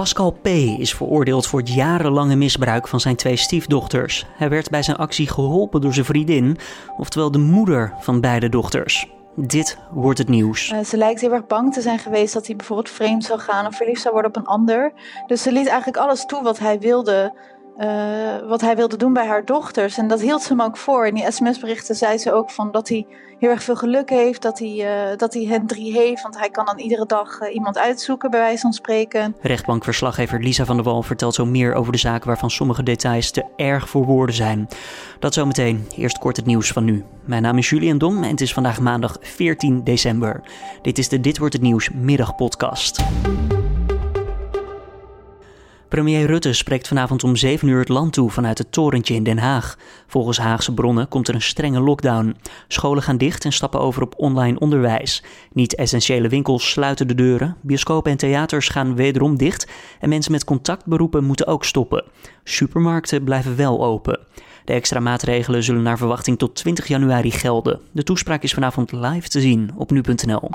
Pascal P. is veroordeeld voor het jarenlange misbruik van zijn twee stiefdochters. Hij werd bij zijn actie geholpen door zijn vriendin, oftewel de moeder van beide dochters. Dit wordt het nieuws. Uh, ze lijkt heel erg bang te zijn geweest dat hij bijvoorbeeld vreemd zou gaan of verliefd zou worden op een ander. Dus ze liet eigenlijk alles toe wat hij wilde uh, wat hij wilde doen bij haar dochters. En dat hield ze hem ook voor. In die sms-berichten zei ze ook van dat hij heel erg veel geluk heeft, dat hij, uh, dat hij hen drie heeft. Want hij kan dan iedere dag uh, iemand uitzoeken, bij wijze van spreken. Rechtbankverslaggever Lisa van der Wal vertelt zo meer over de zaak waarvan sommige details te erg voor woorden zijn. Dat zometeen. Eerst kort het nieuws van nu. Mijn naam is Julian Dom en het is vandaag maandag 14 december. Dit is de Dit wordt het nieuws middagpodcast. Premier Rutte spreekt vanavond om 7 uur het land toe vanuit het torentje in Den Haag. Volgens Haagse bronnen komt er een strenge lockdown. Scholen gaan dicht en stappen over op online onderwijs. Niet-essentiële winkels sluiten de deuren. Bioscopen en theaters gaan wederom dicht. En mensen met contactberoepen moeten ook stoppen. Supermarkten blijven wel open. De extra maatregelen zullen naar verwachting tot 20 januari gelden. De toespraak is vanavond live te zien op nu.nl.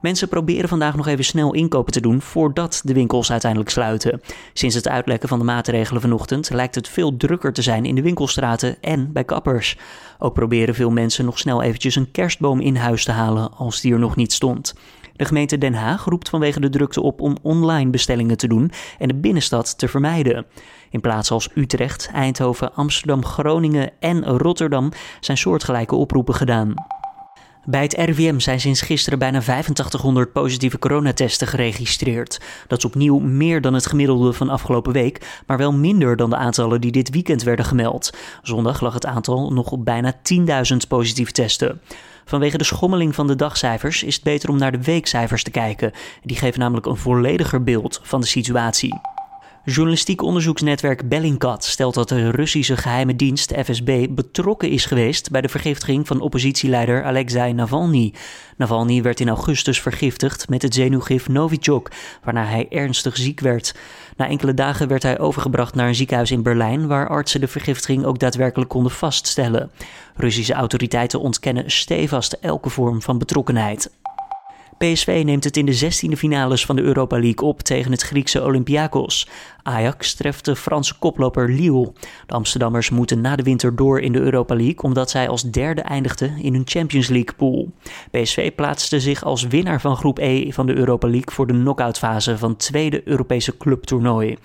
Mensen proberen vandaag nog even snel inkopen te doen voordat de winkels uiteindelijk sluiten. Sinds het uitlekken van de maatregelen vanochtend lijkt het veel drukker te zijn in de winkelstraten en bij kappers. Ook proberen veel mensen nog snel eventjes een kerstboom in huis te halen als die er nog niet stond. De gemeente Den Haag roept vanwege de drukte op om online bestellingen te doen en de binnenstad te vermijden. In plaatsen als Utrecht, Eindhoven, Amsterdam, Groningen en Rotterdam zijn soortgelijke oproepen gedaan. Bij het RIVM zijn sinds gisteren bijna 8500 positieve coronatesten geregistreerd. Dat is opnieuw meer dan het gemiddelde van afgelopen week, maar wel minder dan de aantallen die dit weekend werden gemeld. Zondag lag het aantal nog op bijna 10.000 positieve testen. Vanwege de schommeling van de dagcijfers is het beter om naar de weekcijfers te kijken. Die geven namelijk een vollediger beeld van de situatie. Journalistiek onderzoeksnetwerk Bellingcat stelt dat de Russische geheime dienst FSB betrokken is geweest bij de vergiftiging van oppositieleider Alexei Navalny. Navalny werd in augustus vergiftigd met het zenuwgif Novichok, waarna hij ernstig ziek werd. Na enkele dagen werd hij overgebracht naar een ziekenhuis in Berlijn, waar artsen de vergiftiging ook daadwerkelijk konden vaststellen. Russische autoriteiten ontkennen stevast elke vorm van betrokkenheid. PSV neemt het in de 16e finales van de Europa League op tegen het Griekse Olympiakos. Ajax treft de Franse koploper Lille. De Amsterdammers moeten na de winter door in de Europa League omdat zij als derde eindigden in hun Champions League pool. PSV plaatste zich als winnaar van groep E van de Europa League voor de knock-outfase van het tweede Europese clubtoernooi.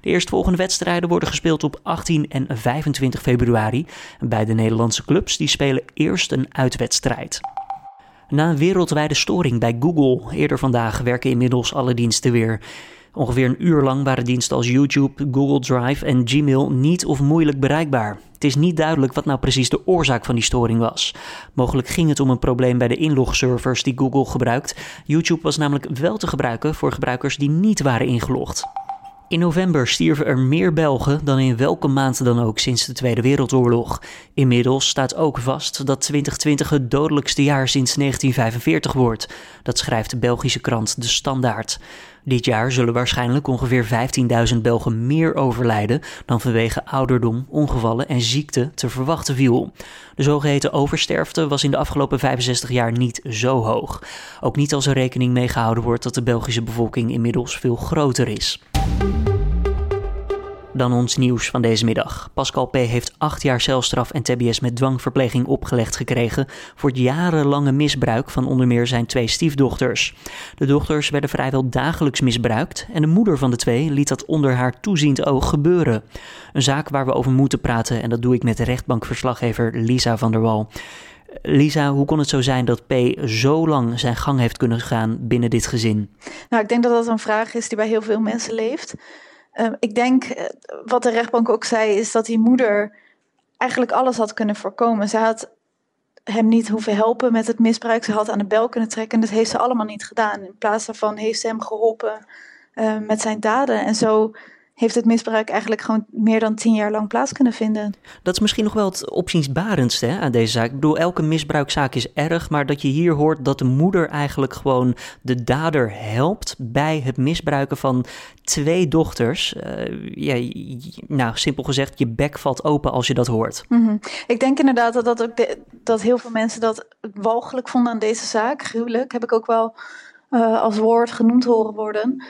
De eerstvolgende wedstrijden worden gespeeld op 18 en 25 februari. Beide Nederlandse clubs die spelen eerst een uitwedstrijd. Na een wereldwijde storing bij Google eerder vandaag werken inmiddels alle diensten weer. Ongeveer een uur lang waren diensten als YouTube, Google Drive en Gmail niet of moeilijk bereikbaar. Het is niet duidelijk wat nou precies de oorzaak van die storing was. Mogelijk ging het om een probleem bij de inlogservers die Google gebruikt. YouTube was namelijk wel te gebruiken voor gebruikers die niet waren ingelogd. In november stierven er meer Belgen dan in welke maand dan ook sinds de Tweede Wereldoorlog. Inmiddels staat ook vast dat 2020 het dodelijkste jaar sinds 1945 wordt. Dat schrijft de Belgische krant De Standaard. Dit jaar zullen waarschijnlijk ongeveer 15.000 Belgen meer overlijden dan vanwege ouderdom, ongevallen en ziekte te verwachten viel. De zogeheten oversterfte was in de afgelopen 65 jaar niet zo hoog. Ook niet als er rekening mee gehouden wordt dat de Belgische bevolking inmiddels veel groter is. Dan ons nieuws van deze middag. Pascal P. heeft acht jaar celstraf en tbs met dwangverpleging opgelegd gekregen voor het jarenlange misbruik van onder meer zijn twee stiefdochters. De dochters werden vrijwel dagelijks misbruikt en de moeder van de twee liet dat onder haar toeziend oog gebeuren. Een zaak waar we over moeten praten en dat doe ik met rechtbankverslaggever Lisa van der Wal. Lisa, hoe kon het zo zijn dat P zo lang zijn gang heeft kunnen gaan binnen dit gezin? Nou, ik denk dat dat een vraag is die bij heel veel mensen leeft. Ehm, ik denk, eh, wat de rechtbank ook zei, is dat die moeder eigenlijk alles had kunnen voorkomen. Ze had hem niet hoeven helpen met het misbruik. Ze had aan de bel kunnen trekken. En dat heeft ze allemaal niet gedaan. In plaats daarvan heeft ze hem geholpen uh, met zijn daden. En zo heeft het misbruik eigenlijk gewoon meer dan tien jaar lang plaats kunnen vinden. Dat is misschien nog wel het opziensbarendste hè, aan deze zaak. Ik bedoel, elke misbruikzaak is erg, maar dat je hier hoort dat de moeder eigenlijk gewoon de dader helpt bij het misbruiken van twee dochters. Uh, ja, nou, simpel gezegd, je bek valt open als je dat hoort. Mm Ik denk inderdaad dat, dat, ook dat heel veel mensen dat walgelijk vonden aan deze zaak. Gruwelijk, heb ik ook wel uh, als woord genoemd horen worden.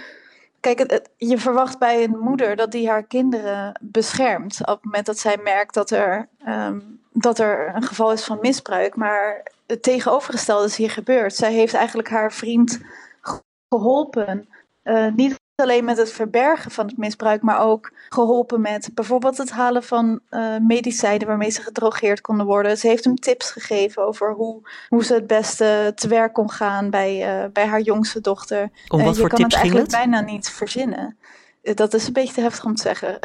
Kijk, je verwacht bij een moeder dat die haar kinderen beschermt. Op het moment dat zij merkt dat er, ehm, dat er een geval is van misbruik. Maar het tegenovergestelde is hier gebeurd. Zij heeft eigenlijk haar vriend geholpen. Uh, niet alleen met het verbergen van het misbruik, maar ook geholpen met bijvoorbeeld het halen van uh, medicijnen waarmee ze gedrogeerd konden worden. Ze heeft hem tips gegeven over hoe, hoe ze het beste te werk kon gaan bij, uh, bij haar jongste dochter. Om wat je voor kan tips het ging eigenlijk het? bijna niet verzinnen. Dat is een beetje te heftig om te zeggen.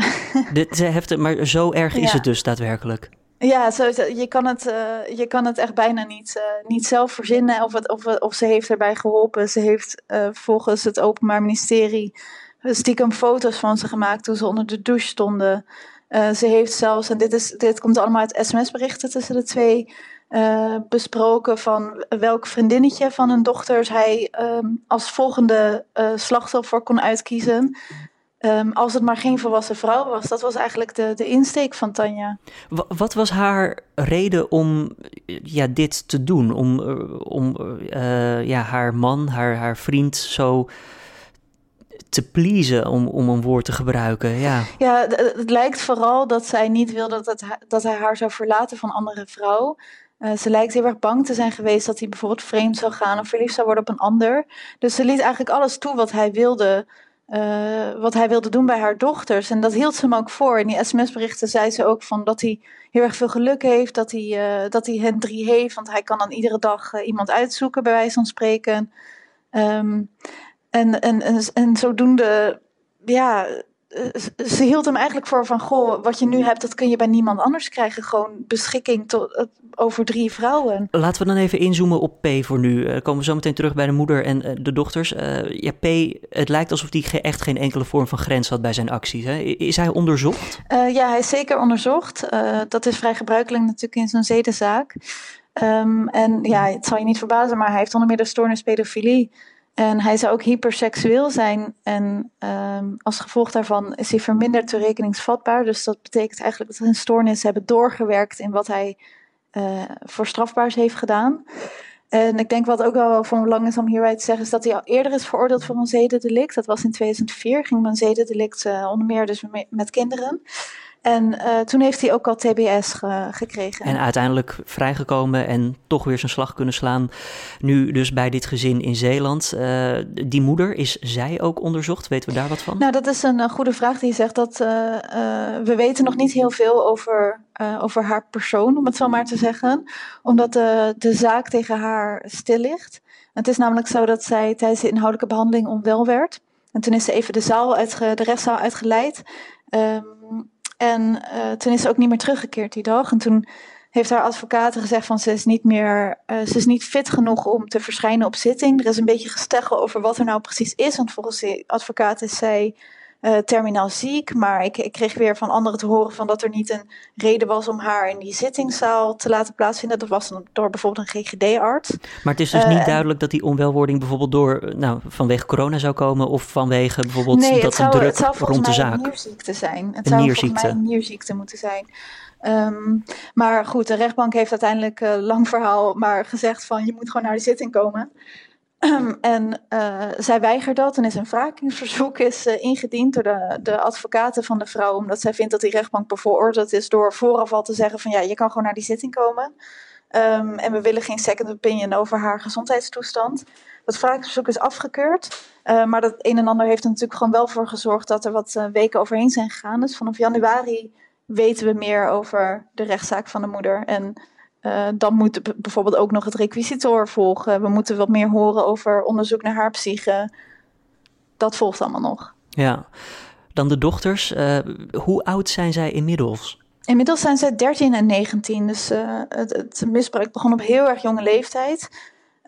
Dit is heftig, maar zo erg is het dus daadwerkelijk. Ja, zo, je, kan het, eh, je kan het echt bijna niet, eh, niet zelf verzinnen of, het, of, of ze heeft erbij geholpen. Ze heeft eh, volgens het Openbaar Ministerie stiekem foto's van ze gemaakt toen ze onder de douche stonden. Ze heeft zelfs, en dit, is, dit komt allemaal uit sms-berichten tussen de twee, besproken van welk vriendinnetje van hun dochters hij ehm, als volgende slachtoffer kon uitkiezen. Ehm, als het maar geen volwassen vrouw was. Dat was eigenlijk de, de insteek van Tanja. Wa- Wat was haar reden om eh, ja, dit te doen? Om, eh, om eh, ja, haar man, haar, haar vriend zo te pleasen, om, om een woord te gebruiken. Ja. Ja, het lijkt vooral dat zij niet wilde dat, het, dat hij haar zou verlaten van andere vrouw. Eh, ze lijkt heel erg bang te zijn geweest dat hij bijvoorbeeld vreemd zou gaan of verliefd zou worden op een ander. Dus ze liet eigenlijk alles toe wat hij wilde, eh, wat hij wilde doen bij haar dochters. En dat hield ze hem ook voor. In die sms-berichten zei ze ook van dat hij heel erg veel geluk heeft, dat hij, eh, dat hij hen drie heeft. Want hij kan dan iedere dag eh, iemand uitzoeken, bij wijze van spreken. Ehm, en, en, en, en zodoende, ja, ze- ze hield hem eigenlijk voor van, goh, wat je nu hebt, dat kun je bij niemand anders krijgen. Gewoon beschikking tot, eh, over drie vrouwen. Laten we dan even inzoomen op P voor nu. Eh, komen we zo meteen terug bij de moeder en eh, de dochters. Eh, ja, P, het lijkt alsof hij echt geen enkele vorm van grens had bij zijn acties. Hè? Is hij onderzocht? Eh, ja, hij is zeker onderzocht. Eh, dat is vrij gebruikelijk natuurlijk in zo'n zedenzaak. Ehm, en ja, het zal je niet verbazen, maar hij heeft onder meer de stoornis pedofilie. En hij zou ook hyperseksueel zijn. En ehm, als gevolg daarvan is hij verminderd toerekeningsvatbaar. Dus dat betekent eigenlijk dat zijn stoornis hebben doorgewerkt in wat hij eh, voor strafbaars heeft gedaan. En ik denk wat ook wel van belang is om hierbij te zeggen, is dat hij al eerder is veroordeeld voor een zedendelict. Dat was in 2004, ging een zedendelict eh, onder meer dus me- met kinderen. En eh, toen heeft hij ook al TBS ge- gekregen. En uiteindelijk vrijgekomen en toch weer zijn slag kunnen slaan. Nu dus bij dit gezin in Zeeland. Eh, die moeder, is zij ook onderzocht? Weten we daar wat van? Nou, dat is een eh, goede vraag die zegt. Dat, we weten nog niet heel veel over, over haar persoon, om het zo maar te zeggen. Omdat de, de zaak tegen haar stil ligt. Het is namelijk zo dat zij tijdens de inhoudelijke behandeling onwel werd. En toen is ze even de, zaal uitge, de rechtszaal uitgeleid. Ehm, en eh, toen is ze ook niet meer teruggekeerd die dag. En toen heeft haar advocaat gezegd van ze is niet meer, eh, ze is niet fit genoeg om te verschijnen op zitting. Er is een beetje gesteggel over wat er nou precies is. Want volgens de advocaat is zij eh, terminaal ziek. Maar ik, ik kreeg weer van anderen te horen van dat er niet een reden was om haar in die zittingszaal te laten plaatsvinden. Dat was door bijvoorbeeld een GGD-arts. Maar het is dus Eh, niet en- duidelijk dat die onwelwording bijvoorbeeld door, eh, nou, vanwege corona zou komen. Of vanwege bijvoorbeeld Nee, dat het zou, de druk het zou volgens rond de mij zaak. een nierziekte zijn. Het Een zou volgens mij een nierziekte moeten zijn. Ehm, maar goed, de rechtbank heeft uiteindelijk, eh, lang verhaal, maar gezegd van je moet gewoon naar de zitting komen. En eh, zij weigert dat en is een wrakingsverzoek is, eh, ingediend door de, de advocaten van de vrouw. Omdat zij vindt dat die rechtbank bevooroordeeld is door vooraf al te zeggen van ja, je kan gewoon naar die zitting komen. Ehm, en we willen geen second opinion over haar gezondheidstoestand. Dat wrakingsverzoek is afgekeurd. Uh, maar dat een en ander heeft er natuurlijk gewoon wel voor gezorgd dat er wat weken overheen zijn gegaan. Dus vanaf januari weten we meer over de rechtszaak van de moeder. En uh, dan moet bijvoorbeeld ook nog het requisitor volgen. We moeten wat meer horen over onderzoek naar haar psyche. Dat volgt allemaal nog. Ja, dan de dochters. Uh, hoe oud zijn zij inmiddels? Inmiddels zijn zij 13 en 19. Dus uh, het, het, misbruik begon op heel erg jonge leeftijd.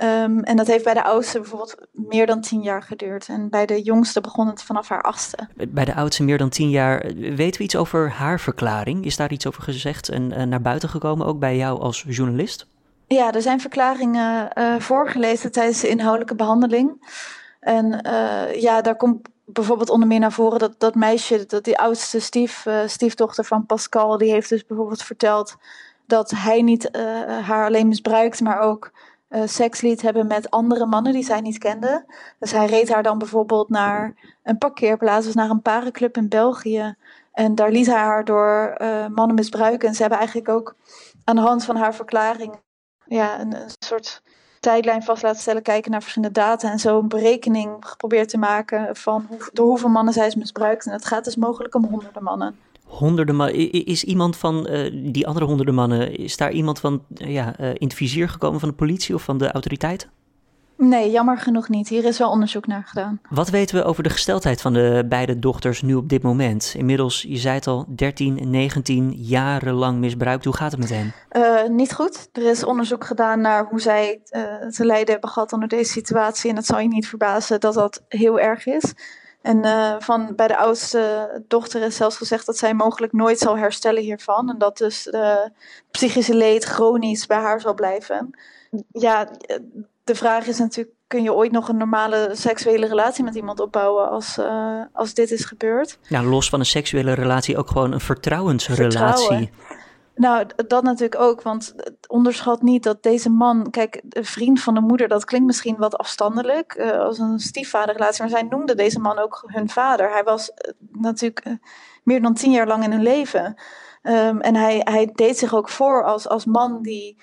Um, en dat heeft bij de oudste bijvoorbeeld meer dan tien jaar geduurd. En bij de jongste begon het vanaf haar achtste. Bij de oudste meer dan tien jaar. Weten we iets over haar verklaring? Is daar iets over gezegd en uh, naar buiten gekomen, ook bij jou als journalist? Ja, er zijn verklaringen uh, voorgelezen tijdens de inhoudelijke behandeling. En uh, ja, daar komt bijvoorbeeld onder meer naar voren dat dat meisje, dat die oudste stief, stiefdochter van Pascal, die heeft dus bijvoorbeeld verteld dat hij niet haar alleen misbruikt, maar ook uh, seks liet hebben met andere mannen die zij niet kende. Dus hij reed haar dan bijvoorbeeld naar een parkeerplaats, dus naar een parenclub in België. En daar liet hij haar door uh, mannen misbruiken. En ze hebben eigenlijk ook aan de hand van haar verklaring ja, een, een soort tijdlijn vast laten stellen, kijken naar verschillende data en zo een berekening geprobeerd te maken van hoe, door hoeveel mannen zij is misbruikt. En het gaat dus mogelijk om honderden mannen. Honderden. Is iemand van uh, die andere honderden mannen, is daar iemand van uh, ja, uh, in het vizier gekomen van de politie of van de autoriteiten? Nee, jammer genoeg niet. Hier is wel onderzoek naar gedaan. Wat weten we over de gesteldheid van de beide dochters nu op dit moment? Inmiddels, je zei het al, 13, 19, jarenlang misbruikt. Hoe gaat het met hen? Uh, niet goed. Er is onderzoek gedaan naar hoe zij uh, te lijden hebben gehad onder deze situatie. En het zal je niet verbazen dat dat heel erg is. En uh, van, bij de oudste dochter is zelfs gezegd dat zij mogelijk nooit zal herstellen hiervan. En dat dus de psychische leed chronisch bij haar zal blijven. Ja, de vraag is natuurlijk, kun je ooit nog een normale seksuele relatie met iemand opbouwen als, uh, als dit is gebeurd? Ja, los van een seksuele relatie ook gewoon een vertrouwensrelatie. Vertrouwen. Nou, dat natuurlijk ook, want onderschat niet dat deze man, kijk, de vriend van de moeder, dat klinkt misschien wat afstandelijk, uh, als een stiefvaderrelatie, maar zij noemde deze man ook hun vader. Hij was uh, natuurlijk uh, meer dan tien jaar lang in hun leven. Um, en hij, hij deed zich ook voor als, als man die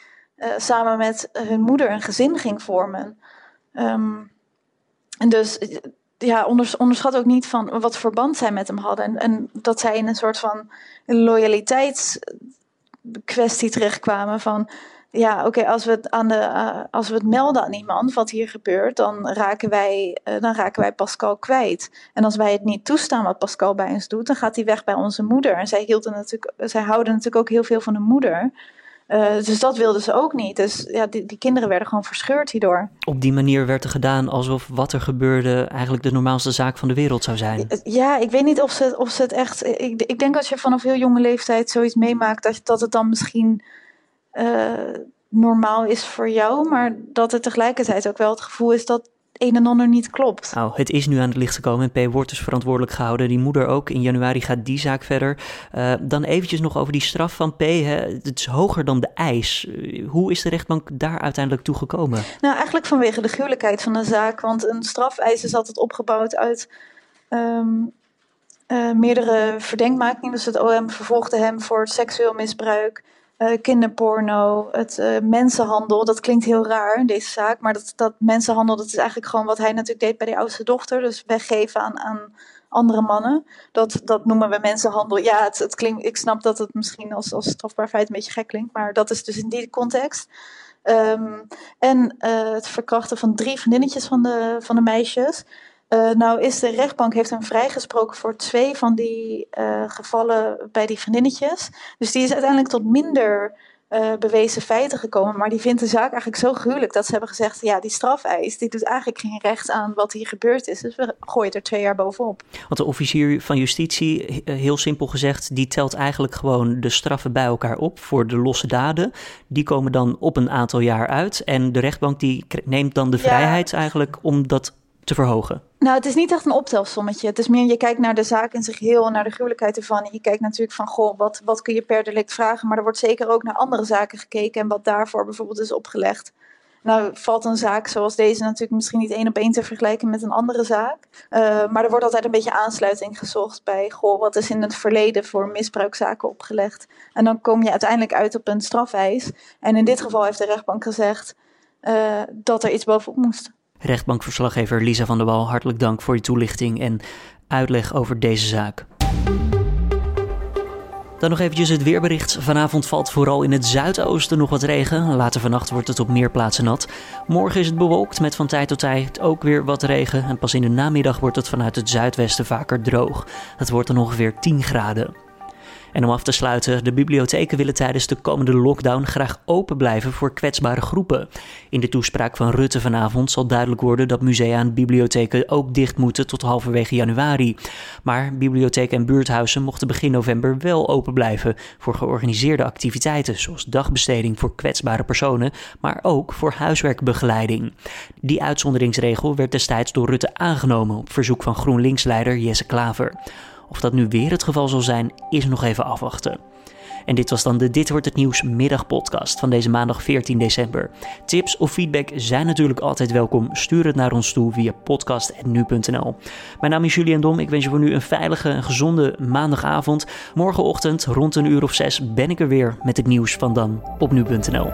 samen met hun moeder een gezin ging vormen. Um, en dus ja, onderschat ook niet van wat verband zij met hem hadden. En, en dat zij in een soort van loyaliteits kwestie terechtkwamen van ja, oké, als we het aan de uh, als we het melden aan iemand wat hier gebeurt, dan raken wij uh, dan raken wij Pascal kwijt. En als wij het niet toestaan wat Pascal bij ons doet, dan gaat hij weg bij onze moeder. En zij hielden natuurlijk, zij houden natuurlijk ook heel veel van de moeder. Uh, dus dat wilden ze ook niet. Dus ja, die, die, kinderen werden gewoon verscheurd hierdoor. Op die manier werd er gedaan alsof wat er gebeurde eigenlijk de normaalste zaak van de wereld zou zijn. Ja, ik weet niet of ze, of ze het echt. Ik, ik denk als je vanaf heel jonge leeftijd zoiets meemaakt, dat, dat het dan misschien uh, normaal is voor jou, maar dat het tegelijkertijd ook wel het gevoel is dat een en ander niet klopt. Nou, het is nu aan het licht gekomen en P wordt dus verantwoordelijk gehouden. Die moeder ook. In januari gaat die zaak verder. Uh, dan eventjes nog over die straf van P. Hè. Het is hoger dan de eis. Uh, hoe is de rechtbank daar uiteindelijk toe gekomen? Nou, eigenlijk vanwege de gruwelijkheid van de zaak. Want een strafeis is altijd opgebouwd uit um, uh, meerdere verdenkmakingen. Dus het OM vervolgde hem voor seksueel misbruik uh, kinderporno, het uh, mensenhandel. Dat klinkt heel raar, deze zaak. Maar dat, dat mensenhandel, dat is eigenlijk gewoon wat hij natuurlijk deed bij die oudste dochter. Dus weggeven aan, aan andere mannen. Dat, dat noemen we mensenhandel. Ja, het, het klinkt, ik snap dat het misschien als, als strafbaar feit een beetje gek klinkt. Maar dat is dus in die context. Um, en uh, het verkrachten van drie vriendinnetjes van de, van de meisjes. Uh, nou is de rechtbank heeft hem vrijgesproken voor twee van die uh, gevallen bij die vriendinnetjes. Dus die is uiteindelijk tot minder uh, bewezen feiten gekomen. Maar die vindt de zaak eigenlijk zo gruwelijk dat ze hebben gezegd... ja, die strafeis die doet eigenlijk geen recht aan wat hier gebeurd is. Dus we gooien er twee jaar bovenop. Want de officier van justitie, heel simpel gezegd... die telt eigenlijk gewoon de straffen bij elkaar op voor de losse daden. Die komen dan op een aantal jaar uit. En de rechtbank die neemt dan de vrijheid eigenlijk om dat te verhogen? Nou, het is niet echt een optelsommetje. Het is meer, je kijkt naar de zaak in zich heel, naar de gruwelijkheid ervan. En je kijkt natuurlijk van, goh, wat, wat kun je per delict vragen? Maar er wordt zeker ook naar andere zaken gekeken en wat daarvoor bijvoorbeeld is opgelegd. Nou valt een zaak zoals deze natuurlijk misschien niet één op één te vergelijken met een andere zaak. Uh, maar er wordt altijd een beetje aansluiting gezocht bij, goh, wat is in het verleden voor misbruikzaken opgelegd? En dan kom je uiteindelijk uit op een strafeis. En in dit geval heeft de rechtbank gezegd uh, dat er iets bovenop moest. Rechtbankverslaggever Lisa van der Wal, hartelijk dank voor je toelichting en uitleg over deze zaak. Dan nog eventjes het weerbericht. Vanavond valt vooral in het zuidoosten nog wat regen. Later vannacht wordt het op meer plaatsen nat. Morgen is het bewolkt met van tijd tot tijd ook weer wat regen. En pas in de namiddag wordt het vanuit het zuidwesten vaker droog. Het wordt dan ongeveer 10 graden. En om af te sluiten, de bibliotheken willen tijdens de komende lockdown graag open blijven voor kwetsbare groepen. In de toespraak van Rutte vanavond zal duidelijk worden dat musea en bibliotheken ook dicht moeten tot halverwege januari. Maar bibliotheken en buurthuizen mochten begin november wel open blijven voor georganiseerde activiteiten, zoals dagbesteding voor kwetsbare personen, maar ook voor huiswerkbegeleiding. Die uitzonderingsregel werd destijds door Rutte aangenomen op verzoek van GroenLinks-leider Jesse Klaver. Of dat nu weer het geval zal zijn, is nog even afwachten. En dit was dan de Dit wordt het nieuws middagpodcast van deze maandag 14 december. Tips of feedback zijn natuurlijk altijd welkom. Stuur het naar ons toe via podcast.nu.nl. Mijn naam is Julian Dom. Ik wens je voor nu een veilige en gezonde maandagavond. Morgenochtend rond een uur of zes ben ik er weer met het nieuws van dan op nu.nl.